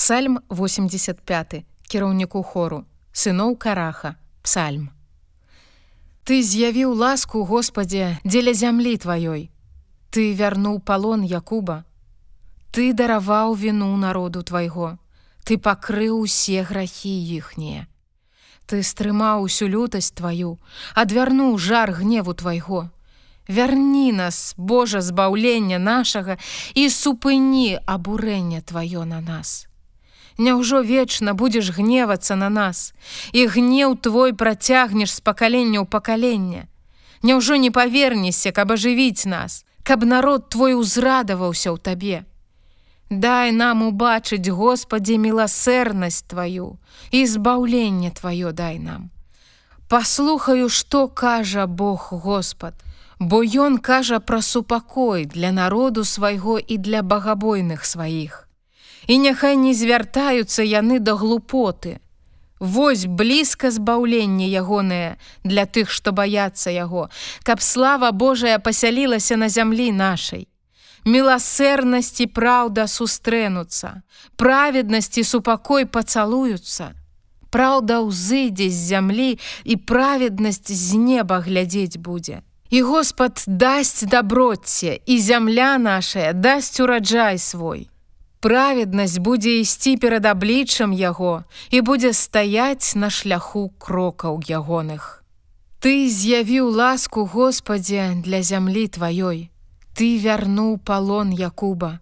Псальм 85 кіраўніку хору. Сыноў караха. Псальм. Ты з'явіў ласку Господе дзеля зямлі тваёй. Ты вярнуў палон Якуба. Ты дараваў віну народу твайго. Ты пакрыў усе грахі іхнія. Ты стрымаў усю лютасць тваю адвярнуў жар гневу твайго. Вярні нас Божа збаўлення нашага і супыні абурэнне тваё на нас. Няўжо вечна будзеш гневацца на нас, і гнеў твой працягнеш з пакалення ў пакалення. Няўжо не павернешся, каб ажывіць нас, каб народ твой узрадаваўся ў табе. Дай нам убачыць Господі міласэрнасць тваю і збаўленне тваё дай нам. Паслухаю, што кажа Бог Господ, бо ён кажа пра супакой для народу свайго і для багабойных сваіх і няхай не звяртаюцца яны да глупоты. Вось блізка збаўленне ягонае для тых, што баяцца яго, каб слава Божая пасялілася на зямлі нашай. Міласэрнасці праўда сустрэнуцца, праведнасці супакой пацалуюцца. Праўда ўзыдзе з зямлі і праведнасць з неба глядзець будзе. І Господ дасць даброцце, і зямля нашая дасць ураджай свой. Праведнасць будзе ісці перад абліччам яго і будзе стаяць на шляху крокаў ягоных. Ты з'явіў ласку Господе для зямлі тваёй. Ты вярнуў палон Якуба,